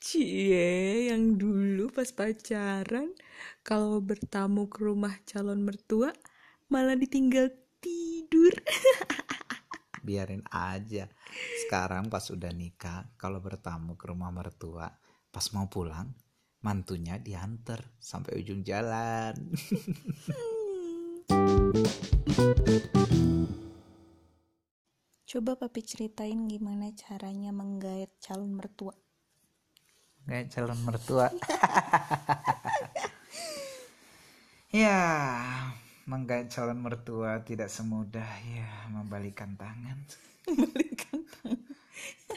Cie, yang dulu pas pacaran, kalau bertamu ke rumah calon mertua, malah ditinggal tidur. biarin aja sekarang pas udah nikah kalau bertamu ke rumah mertua pas mau pulang mantunya diantar sampai ujung jalan Coba papi ceritain gimana caranya menggait calon mertua. Kayak calon mertua ya menggait calon mertua tidak semudah ya membalikan tangan Membalikan tangan.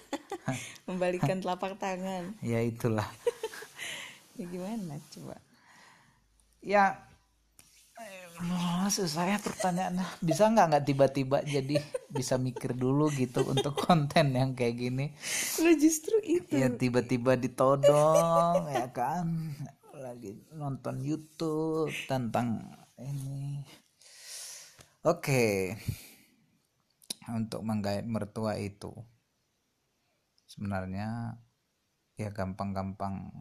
Membalikan telapak tangan. ya itulah Ya gimana coba? ya eh, susah ya pertanyaannya bisa nggak nggak tiba-tiba jadi bisa mikir dulu gitu untuk konten yang kayak gini. Lo justru itu. ya tiba-tiba ditodong ya kan? Lagi nonton YouTube tentang ini. Oke. Untuk menggait mertua itu. Sebenarnya ya gampang-gampang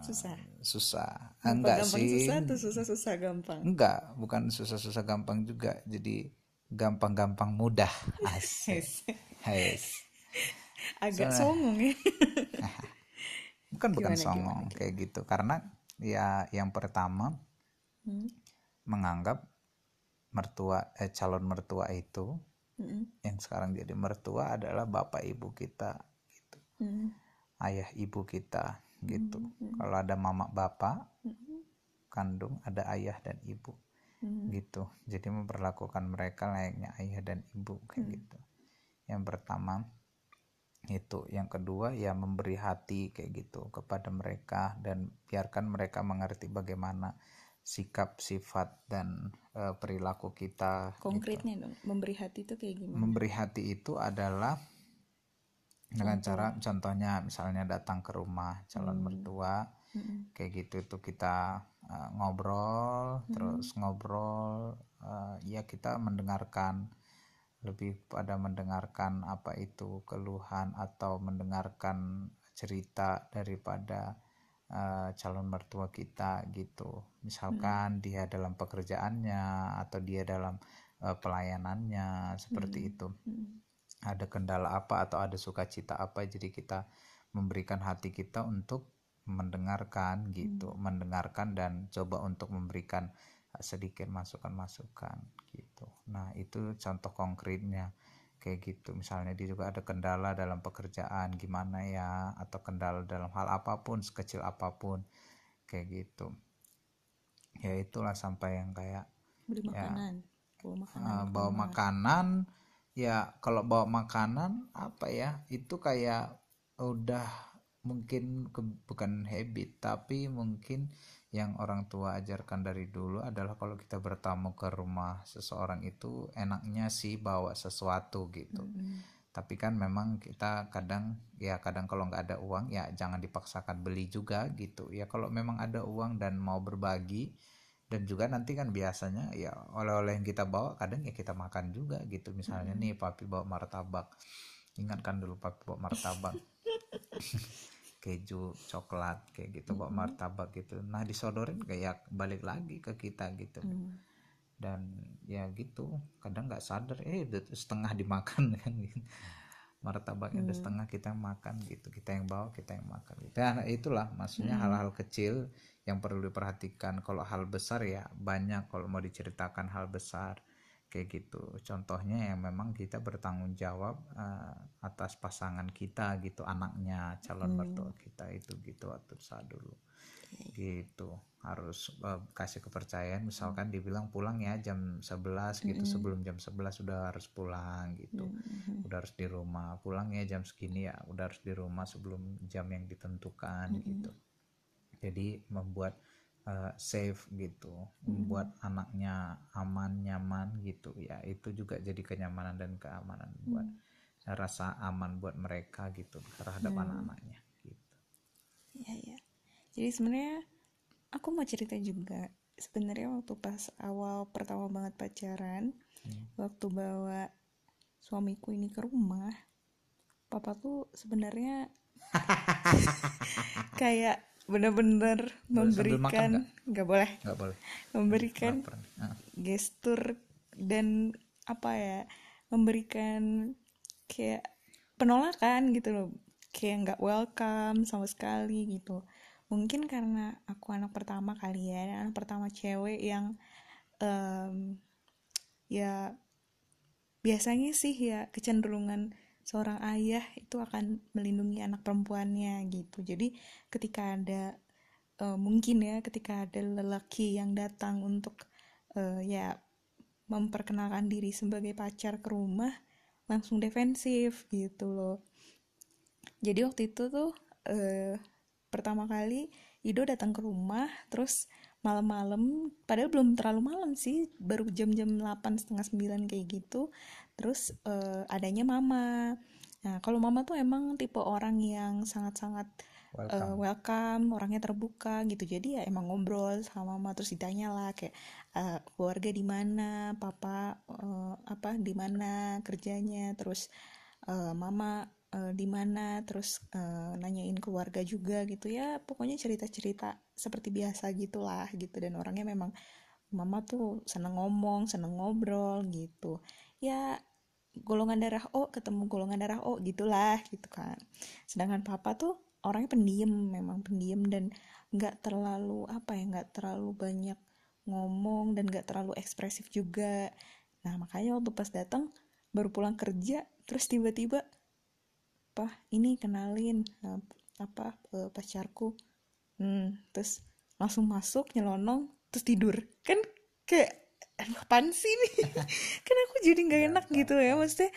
Susah. susah. Ah, enggak gampang sih. susah tuh susah-susah gampang. enggak bukan susah-susah gampang juga. Jadi gampang-gampang mudah asik Yes. Agak songong ya. bukan bukan Gimana, songong kayak gitu karena ya yang pertama Hmm. menganggap mertua eh, calon mertua itu Mm-mm. yang sekarang jadi mertua adalah bapak ibu kita gitu Mm. ayah ibu kita gitu kalau ada mama bapak kandung ada ayah dan ibu Mm. gitu. Jadi memperlakukan mereka layaknya ayah dan ibu kayak gitu. Yang pertama itu. Yang kedua ya memberi hati kayak gitu kepada mereka dan biarkan mereka mengerti bagaimana sikap sifat dan eh, perilaku kita Konkretnya dong, memberi hati itu kayak gimana? memberi hati itu adalah dengan cara contohnya misalnya datang ke rumah calon mertua Mm-mm. kayak gitu itu kita uh, ngobrol terus ngobrol uh, ya kita mendengarkan lebih pada mendengarkan apa itu keluhan atau mendengarkan cerita daripada uh, calon mertua kita gitu. Misalkan dia dalam pekerjaannya atau dia dalam uh, pelayanannya seperti itu. Mm. ada kendala apa atau ada sukacita apa jadi kita memberikan hati kita untuk mendengarkan gitu mendengarkan dan coba untuk memberikan uh, sedikit masukan-masukan gitu nah itu contoh konkretnya kayak gitu misalnya dia juga ada kendala dalam pekerjaan gimana ya atau kendala dalam hal apa pun sekecil apa pun kayak gitu ya itulah sampai yang kayak makanan. Bawa makanan. Uh, ke bawa rumah. makanan ya kalau bawa makanan apa ya itu kayak udah mungkin ke- bukan habit tapi mungkin yang orang tua ajarkan dari dulu adalah kalau kita bertamu ke rumah seseorang itu enaknya sih bawa sesuatu gitu. Mm. tapi kan memang kita kadang ya kadang kalau nggak ada uang ya jangan dipaksakan beli juga gitu. Ya kalau memang ada uang dan mau berbagi dan juga nanti kan biasanya ya oleh-oleh yang kita bawa kadang ya kita makan juga gitu. Misalnya nih papi bawa martabak. Ingatkan dulu papi bawa martabak keju coklat kayak gitu bawa martabak gitu. Nah disodorin kayak balik lagi ke kita gitu. Mm. dan ya gitu kadang nggak sadar eh udah setengah dimakan kan gitu. martabaknya udah setengah kita makan gitu kita yang bawa kita yang makan gitu. nah itulah maksudnya hal-hal kecil yang perlu diperhatikan. Kalau hal besar ya banyak. Kalau mau diceritakan hal besar kayak gitu. Contohnya yang memang kita bertanggung jawab eh, atas pasangan kita gitu anaknya calon mertua kita itu gitu waktu saat dulu gitu. Harus eh, kasih kepercayaan. Misalkan dibilang pulang ya jam 11 gitu sebelum jam 11 sudah harus pulang gitu. Mm. udah harus di rumah. Pulang ya jam segini ya udah harus di rumah sebelum jam yang ditentukan gitu. Jadi membuat eh, safe gitu membuat anaknya aman nyaman gitu. Ya itu juga jadi kenyamanan dan keamanan buat rasa aman buat mereka gitu terhadap anak-anaknya gitu. Ya ya. Jadi sebenarnya aku mau cerita juga. Sebenarnya waktu pas awal pertama banget pacaran, waktu bawa suamiku ini ke rumah, papa tuh sebenarnya kayak makan memberikan nggak? Boleh. Nggak boleh. Memberikan. Ah. gestur dan apa ya memberikan kayak penolakan gitu loh. Kayak nggak welcome sama sekali gitu. Mungkin karena aku anak pertama kali ya anak pertama cewek yang em, ya biasanya sih ya kecenderungan seorang ayah itu akan melindungi anak perempuannya gitu. Jadi ketika ada eh, mungkin ya ketika ada lelaki yang datang untuk eh, ya memperkenalkan diri sebagai pacar ke rumah langsung defensif gitu loh. Jadi waktu itu tuh eh, pertama kali Ido datang ke rumah terus malam-malam padahal belum terlalu malam sih baru jam-jam 8 setengah 9 kayak gitu terus eh, adanya mama. Nah kalau mama tuh emang tipe orang yang sangat-sangat eh, welcome. welcome orangnya terbuka gitu. Jadi ya emang ngobrol sama mama terus ditanya lah kayak eh, keluarga di mana papa eh, apa di mana kerjanya. Terus eh, mama eh, di mana terus eh, nanyain keluarga juga gitu ya. Pokoknya cerita-cerita seperti biasa gitulah gitu. Dan orangnya memang mama tuh seneng ngomong seneng ngobrol gitu. Ya golongan darah O ketemu golongan darah O gitulah gitu kan. Sedangkan papa tuh orangnya pendiam memang pendiam dan nggak terlalu apa ya nggak terlalu banyak ngomong dan nggak terlalu ekspresif juga. Nah makanya waktu pas datang baru pulang kerja terus tiba-tiba apa ini kenalin eh, apa eh, pacarku. Hmm, terus langsung masuk nyelonong terus tidur. Kan kayak aduh apaan sih nih kan aku jadi nggak enak gitu ya maksudnya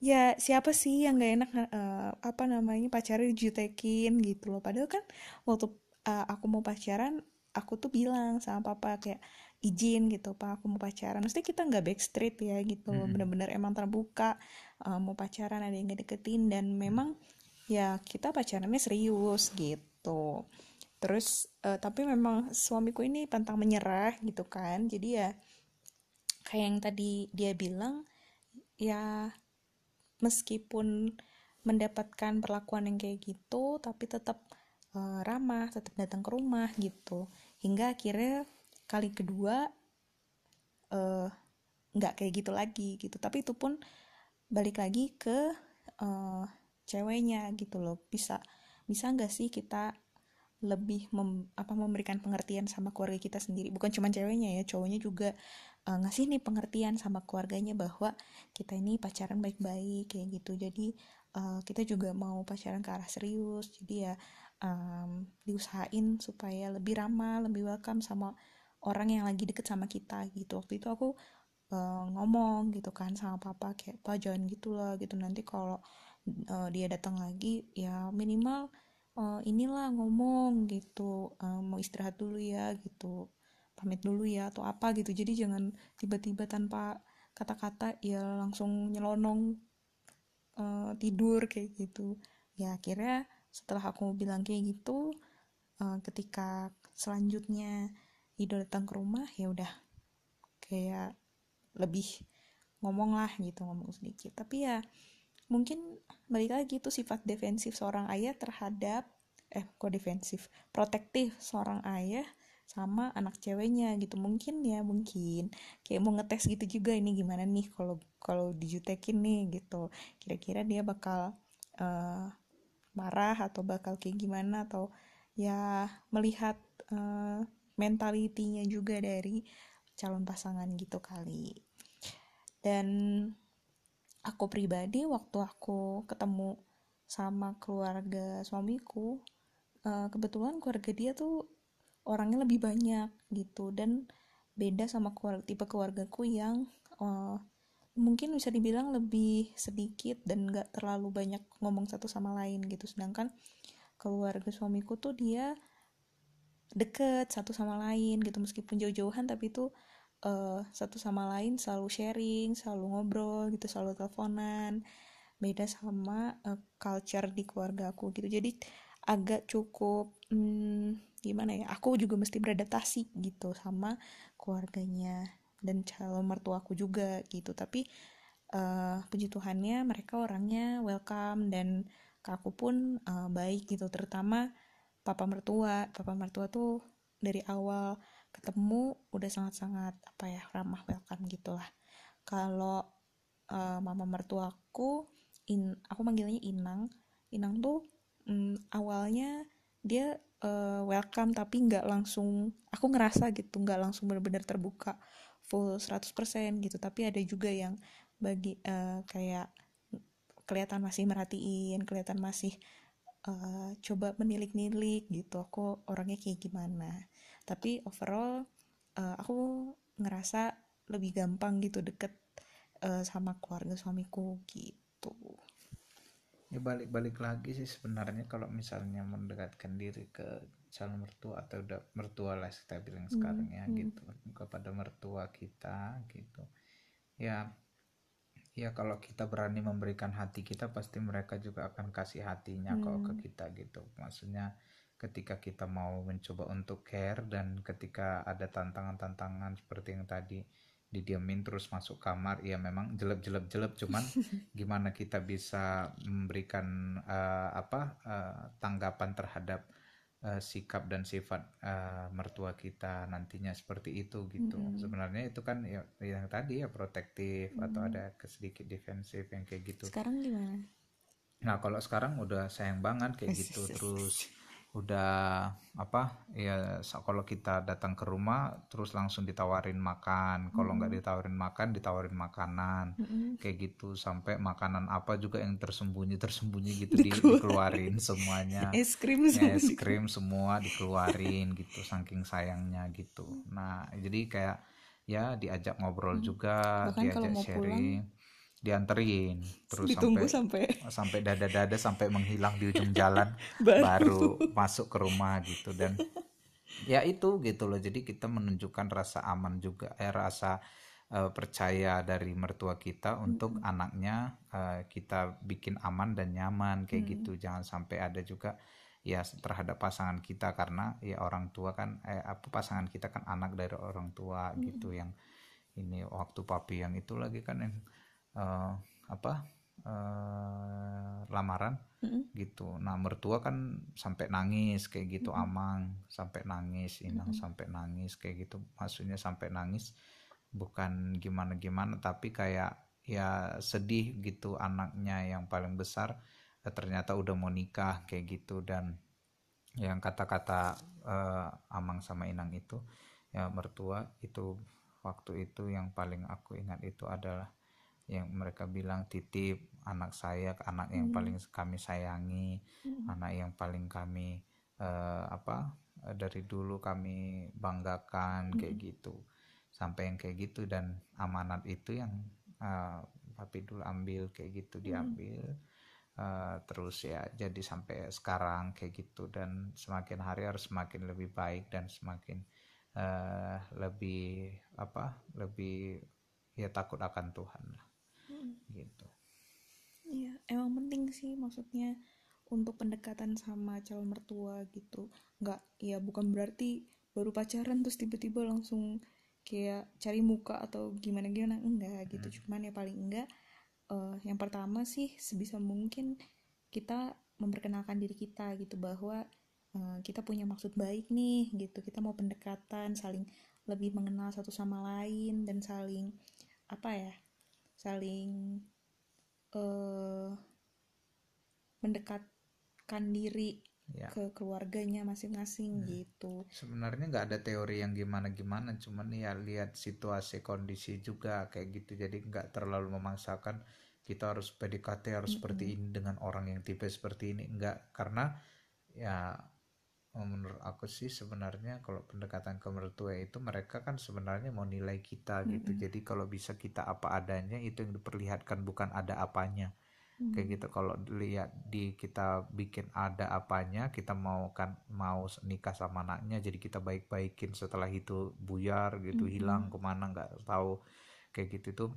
ya siapa sih yang nggak enak eh, apa namanya pacarnya dijutekin gitu loh. Padahal kan waktu eh, aku mau pacaran aku tuh bilang sama papa kayak izin gitu pak aku mau pacaran. Maksudnya kita nggak backstreet ya gitu Mm-mm. bener-bener emang terbuka eh, mau pacaran ada yang deketin dan memang ya kita pacarannya serius gitu. Terus eh, tapi memang suamiku ini pantang menyerah gitu kan jadi ya kayak yang tadi dia bilang ya meskipun mendapatkan perlakuan yang kayak gitu tapi tetap eh, ramah tetap datang ke rumah gitu. Hingga akhirnya kali kedua eh, nggak kayak gitu lagi gitu. Tapi itu pun balik lagi ke eh, ceweknya gitu loh. Bisa bisa nggak sih kita lebih mem- apa memberikan pengertian sama keluarga kita sendiri? Bukan cuma ceweknya ya cowoknya juga eh, ngasih nih pengertian sama keluarganya bahwa kita ini pacaran baik-baik kayak gitu. Jadi eh, kita juga mau pacaran ke arah serius. Jadi ya em, diusahain supaya lebih ramah lebih welcome sama orang yang lagi deket sama kita gitu. Waktu itu aku eh, ngomong gitu kan sama papa kayak pak jangan gitu lah gitu. Nanti kalau eh, dia datang lagi ya minimal eh, inilah ngomong gitu. Eh, mau istirahat dulu ya gitu pamit dulu ya atau apa gitu. Jadi jangan tiba-tiba tanpa kata-kata ya langsung nyelonong eh, tidur kayak gitu. Ya akhirnya setelah aku bilang kayak gitu eh, ketika selanjutnya Ido datang ke rumah ya udah kayak lebih ngomong lah gitu ngomong sedikit. Tapi ya mungkin balik lagi tuh sifat defensif seorang ayah terhadap eh kok defensif? Protektif seorang ayah sama anak ceweknya gitu. Mungkin ya mungkin. Kayak mau ngetes gitu juga ini gimana nih kalau kalau dijutekin nih gitu. Kira-kira dia bakal eh, marah atau bakal kayak gimana atau ya melihat eh, mentalitinya juga dari calon pasangan gitu kali. Dan aku pribadi waktu aku ketemu sama keluarga suamiku eh, kebetulan keluarga dia tuh orangnya lebih banyak gitu. Dan beda sama keluarga tipe keluargaku yang eh, mungkin bisa dibilang lebih sedikit dan gak terlalu banyak ngomong satu sama lain gitu. Sedangkan keluarga suamiku tuh dia deket satu sama lain gitu. Meskipun jauh-jauhan tapi itu eh, satu sama lain selalu sharing selalu ngobrol gitu selalu teleponan. Beda sama eh, culture di keluarga aku gitu. Jadi agak cukup hmm, gimana ya aku juga mesti beradaptasi gitu sama keluarganya dan calon mertuaku juga gitu. Tapi eh puji Tuhannya mereka orangnya welcome dan ke aku pun uh, baik gitu terutama papa mertua. Papa mertua tuh dari awal ketemu udah sangat-sangat apa ya ramah welcome gitulah kalau uh, mama mertuaku in aku manggilnya Inang. Inang tuh um, awalnya dia uh, welcome tapi nggak langsung aku ngerasa gitu nggak langsung benar-benar terbuka full 100% gitu. Tapi ada juga yang bagi uh, kayak kelihatan masih merhatiin kelihatan masih uh, coba menilik-nilik gitu aku orangnya kayak gimana. Tapi overall uh, aku ngerasa lebih gampang gitu deket uh, sama keluarga suamiku gitu ya balik-balik lagi sih sebenarnya kalau misalnya mendekatkan diri ke calon mertua atau udah mertua lah kita bilang sekarang ya hmm. gitu kepada mertua kita gitu ya ya kalau kita berani memberikan hati kita pasti mereka juga akan kasih hatinya hmm. kok ke kita gitu maksudnya ketika kita mau mencoba untuk care dan ketika ada tantangan-tantangan seperti yang tadi didiamin terus masuk kamar ya memang jelek jelek jelek cuman gimana kita bisa memberikan uh, apa uh, tanggapan terhadap uh, sikap dan sifat uh, mertua kita nantinya seperti itu gitu. Mm -hmm. sebenarnya itu kan ya, yang tadi ya protektif mm -hmm. atau ada sedikit defensif yang kayak gitu. Sekarang gimana? Nah kalau sekarang udah sayang banget kayak gitu terus udah apa ya kalau kita datang ke rumah terus langsung ditawarin makan. Kalau nggak mm ditawarin makan ditawarin makanan. Mm-hmm. kayak gitu sampai makanan apa juga yang tersembunyi tersembunyi gitu di, dikeluarin. semuanya. Es krim ya, es krim semua dikeluarin gitu saking sayangnya gitu. Nah jadi kayak ya diajak ngobrol mm juga Bahkan diajak sharing pulang dianterin terus Ditunggu sampai sampai dada-dada sampai menghilang di ujung jalan baru. baru masuk ke rumah gitu dan ya itu gitu loh jadi kita menunjukkan rasa aman juga eh rasa uh, percaya dari mertua kita untuk hmm. anaknya uh, kita bikin aman dan nyaman kayak hmm. gitu jangan sampai ada juga ya terhadap pasangan kita karena ya orang tua kan eh apa pasangan kita kan anak dari orang tua hmm. gitu yang ini waktu papi yang itu lagi kan yang uh, apa uh, lamaran mm-hmm. gitu nah mertua kan sampai nangis kayak gitu mm-hmm. amang sampai nangis inang mm-hmm. sampai nangis kayak gitu maksudnya sampai nangis bukan gimana gimana tapi kayak ya sedih gitu anaknya yang paling besar eh, ternyata udah mau nikah kayak gitu dan yang kata-kata uh, Amang sama Inang itu ya mertua itu waktu itu yang paling aku ingat itu adalah yang mereka bilang titip anak saya anak yang hmm. paling kami sayangi hmm. anak yang paling kami uh, apa uh, dari dulu kami banggakan hmm. kayak gitu sampai yang kayak gitu dan amanat itu yang uh, papi dulu ambil kayak gitu hmm. diambil uh, terus ya jadi sampai sekarang kayak gitu dan semakin hari harus semakin lebih baik dan semakin uh, lebih apa lebih ya takut akan Tuhan lah gitu. Iya emang penting sih maksudnya untuk pendekatan sama calon mertua gitu. Nggak ya bukan berarti baru pacaran terus tiba-tiba langsung kayak cari muka atau gimana gimana enggak gitu hmm. cuman ya paling enggak uh, yang pertama sih sebisa mungkin kita memperkenalkan diri kita gitu bahwa uh, kita punya maksud baik nih gitu. Kita mau pendekatan saling lebih mengenal satu sama lain dan saling apa ya saling uh, mendekatkan diri ya. ke keluarganya masing-masing hmm. gitu. Sebenarnya nggak ada teori yang gimana-gimana, cuman ya lihat situasi kondisi juga kayak gitu. Jadi nggak terlalu memaksakan kita harus PDKT harus -hmm. seperti ini dengan orang yang tipe seperti ini enggak karena ya menurut aku sih sebenarnya kalau pendekatan ke mertua itu mereka kan sebenarnya mau nilai kita gitu. mm -hmm. jadi kalau bisa kita apa adanya itu yang diperlihatkan bukan ada apanya mm -hmm. kayak gitu kalau lihat di kita bikin ada apanya kita mau kan mau nikah sama anaknya jadi kita baik-baikin setelah itu buyar gitu mm -hmm. hilang ke mana nggak tahu kayak gitu tuh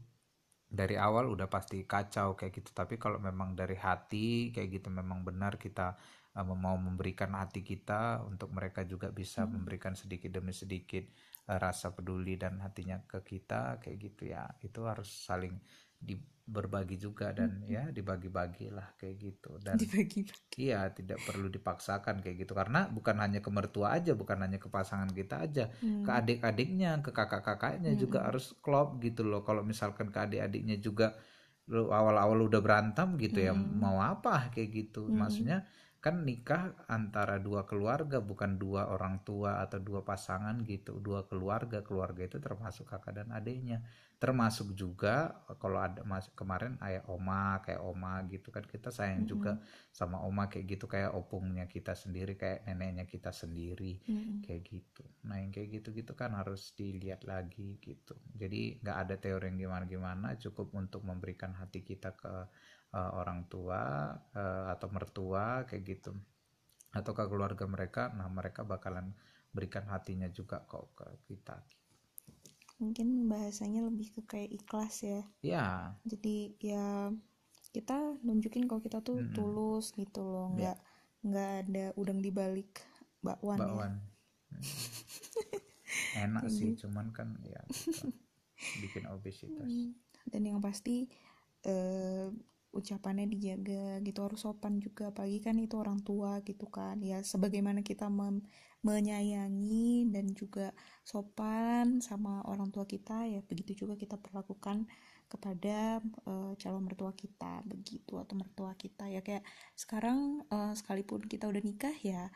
dari awal udah pasti kacau kayak gitu tapi kalau memang dari hati kayak gitu memang benar kita mau memberikan hati kita untuk mereka juga bisa hmm. memberikan sedikit demi sedikit uh, rasa peduli dan hatinya ke kita kayak gitu ya. Itu harus saling di berbagi juga dan ya dibagi-bagi lah kayak gitu. Dan dibagi-bagi. iya tidak perlu dipaksakan kayak gitu. Karena bukan hanya ke mertua aja bukan hanya ke pasangan kita aja ke adik-adiknya ke kakak-kakaknya juga harus klop gitu loh. Kalau misalkan ke adik-adiknya juga lu awal-awal udah berantem gitu ya mau apa kayak gitu. Maksudnya kan nikah antara dua keluarga bukan dua orang tua atau dua pasangan gitu. Dua keluarga keluarga itu termasuk kakak dan adiknya. Termasuk juga kalau ada mas kemarin ayah oma kayak oma gitu kan kita sayang juga sama oma kayak gitu kayak opungnya kita sendiri kayak neneknya kita sendiri kayak gitu. Nah yang kayak gitu gitu kan harus dilihat lagi gitu. Jadi nggak ada teori yang gimana gimana cukup untuk memberikan hati kita ke uh, orang tua uh, atau mertua kayak gitu atau ke keluarga mereka nah mereka bakalan berikan hatinya juga kok ke kita mungkin bahasanya lebih ke kayak ikhlas ya ya jadi ya kita nunjukin kalau kita tuh tulus gitu loh nggak nggak ada udang di balik bakwan, ya. bakwan Hmm. enak sih cuman kan ya gitu. bikin obesitas Hmm. dan yang pasti eh, ucapannya dijaga gitu harus sopan juga apalagi kan itu orang tua gitu kan. Ya sebagaimana kita menyayangi dan juga sopan sama orang tua kita ya begitu juga kita perlakukan kepada eh, calon mertua kita begitu atau mertua kita. Ya kayak sekarang eh, sekalipun kita udah nikah ya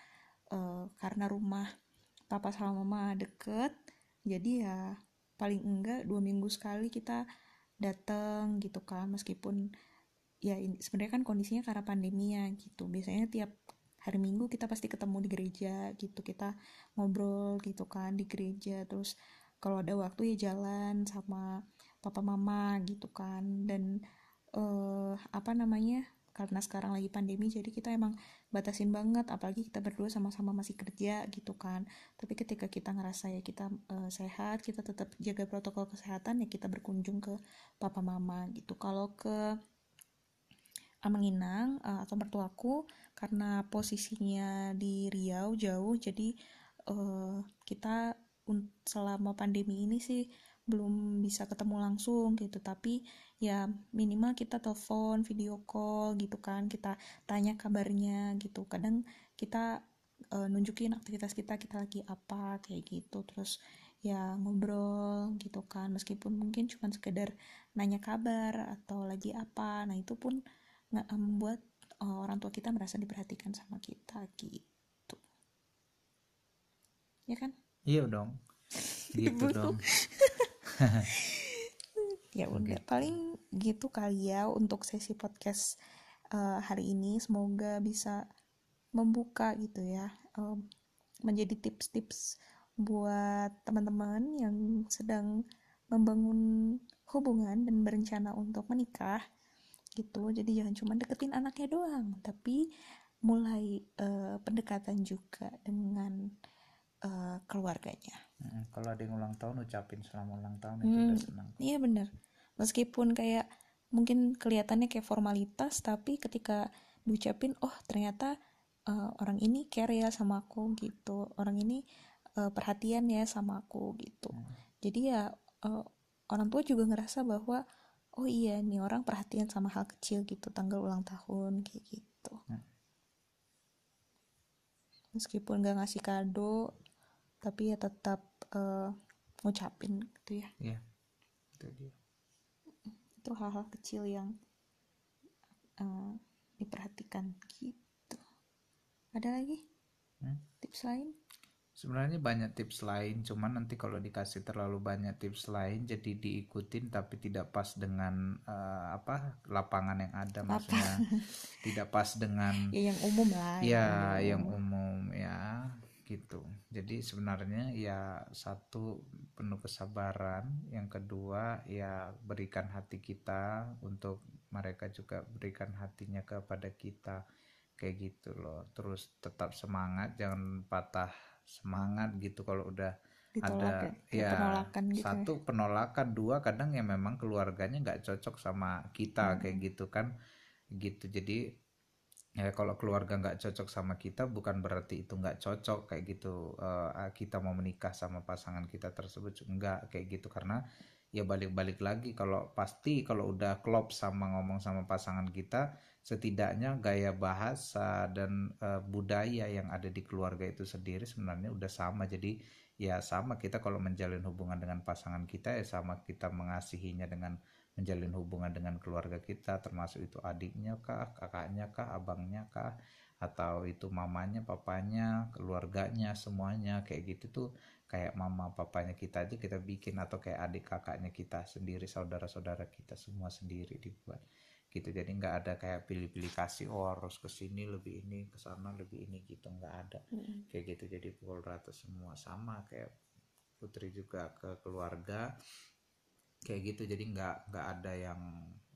eh, karena rumah papa sama mama deket jadi ya paling enggak dua minggu sekali kita datang gitu kan. Meskipun ya sebenarnya kan kondisinya karena pandemi ya gitu. Biasanya tiap hari minggu kita pasti ketemu di gereja gitu. Kita ngobrol gitu kan di gereja. Terus kalau ada waktu ya jalan sama papa mama gitu kan. Dan eh apa namanya karena sekarang lagi pandemi jadi kita emang batasin banget. Apalagi kita berdua sama-sama masih kerja gitu kan. Tapi ketika kita ngerasa ya kita eh, sehat kita tetap jaga protokol kesehatan ya kita berkunjung ke papa mama gitu. Kalau ke Amanginang eh, atau mertuaku karena posisinya di Riau jauh jadi eh, kita selama pandemi ini sih belum bisa ketemu langsung gitu. Tapi ya minimal kita telepon video call gitu kan kita tanya kabarnya gitu. Kadang kita eh, nunjukin aktivitas kita kita lagi apa kayak gitu. Terus ya ngobrol gitu kan meskipun mungkin cuma sekedar nanya kabar atau lagi apa. Nah itu pun membuat eh, orang tua kita merasa diperhatikan sama kita gitu. Ya kan? Iya dong. Gitu dong. Ya udah paling gitu kali ya untuk sesi podcast eh, hari ini. Semoga bisa membuka gitu ya em, menjadi tips-tips buat teman-teman yang sedang membangun hubungan dan berencana untuk menikah gitu. Jadi jangan cuma deketin anaknya doang tapi mulai eh, pendekatan juga dengan eh, keluarganya. Mm, kalau ada yang ulang tahun ucapin selamat ulang tahun itu Hmm. udah senang Iya bener. Meskipun kayak mungkin kelihatannya kayak formalitas, tapi ketika diucapin, oh ternyata eh, orang ini care ya sama aku gitu, orang ini eh, perhatian ya sama aku gitu. Jadi ya eh, orang tua juga ngerasa bahwa oh iya nih orang perhatian sama hal kecil gitu, tanggal ulang tahun kayak gitu. Meskipun gak ngasih kado, tapi ya tetap eh, ngucapin gitu ya. Iya, itu dia. itu hal-hal kecil yang eh, diperhatikan gitu ada lagi Hmm. tips lain Sebenarnya banyak tips lain, cuman nanti kalau dikasih terlalu banyak tips lain jadi diikutin tapi tidak pas dengan eh, apa lapangan yang ada maksudnya tidak pas dengan ya yang umum lah ya umum. yang umum ya gitu. Jadi sebenarnya ya satu penuh kesabaran, yang kedua ya berikan hati kita untuk mereka juga berikan hatinya kepada kita kayak gitu loh. Terus tetap semangat, jangan patah semangat gitu kalau udah Ditolak ada ya, kayak penolakan gitu ya. satu penolakan dua kadang ya memang keluarganya nggak cocok sama Hmm. kita kayak gitu kan gitu jadi ya kalau keluarga nggak cocok sama kita bukan berarti itu nggak cocok kayak gitu Eh, kita mau menikah sama pasangan kita tersebut enggak kayak gitu karena ya balik-balik lagi kalau pasti kalau udah klop sama ngomong sama pasangan kita setidaknya gaya bahasa dan uh, budaya yang ada di keluarga itu sendiri sebenarnya udah sama. Jadi ya sama kita kalau menjalin hubungan dengan pasangan kita ya sama kita mengasihinya dengan menjalin hubungan dengan keluarga kita termasuk itu adiknya kah kakaknya kah abangnya kah atau itu mamanya papanya keluarganya semuanya. Kayak gitu tuh kayak mama papanya kita aja kita bikin atau kayak adik kakaknya kita sendiri saudara-saudara kita semua sendiri dibuat gitu. Jadi nggak ada kayak pilih-pilih kasih oh harus ke sini lebih ini ke sana lebih ini gitu. Nggak ada. Hmm. kayak gitu. Jadi pukul rata semua sama. Kayak putri juga ke keluarga kayak gitu. Jadi nggak nggak ada yang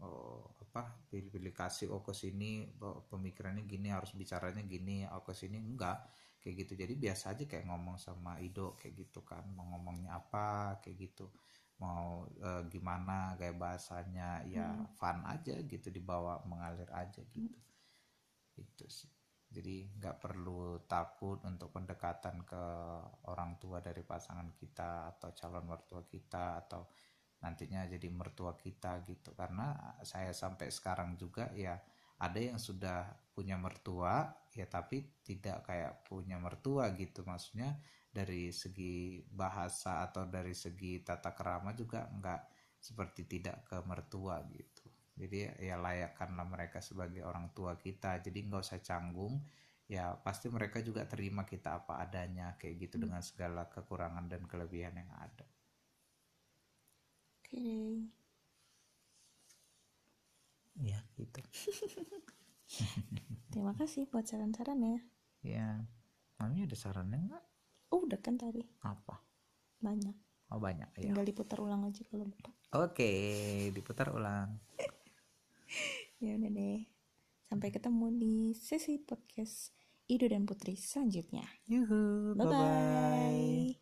oh, apa pilih-pilih kasih oh ke sini oh, pemikirannya gini harus bicaranya gini oh ke sini. Enggak kayak gitu. Jadi biasa aja kayak ngomong sama Ido kayak gitu kan. Mau ngomongnya apa kayak gitu mau e, gimana kayak bahasanya ya hmm. fun aja gitu dibawa mengalir aja gitu hmm. itu sih jadi nggak perlu takut untuk pendekatan ke orang tua dari pasangan kita atau calon mertua kita atau nantinya jadi mertua kita gitu karena saya sampai sekarang juga ya ada yang sudah punya mertua ya tapi tidak kayak punya mertua gitu maksudnya dari segi bahasa atau dari segi tata kerama juga nggak seperti tidak ke mertua gitu. Jadi ya layakkanlah mereka sebagai orang tua kita. Jadi nggak usah canggung. Ya pasti mereka juga terima kita apa adanya kayak gitu hmm. dengan segala kekurangan dan kelebihan yang ada. Oke okay. ya gitu. Terima kasih buat saran-saran ya. Ya mami ada sarannya nggak Oh, udah kan tadi. Apa? Banyak. Oh, banyak. Iya. Tinggal diputar ulang aja kalau lupa. Oke, okay, diputar ulang. ya udah deh. Sampai ketemu di sesi podcast Ido dan Putri selanjutnya. Yuhu, bye, -bye.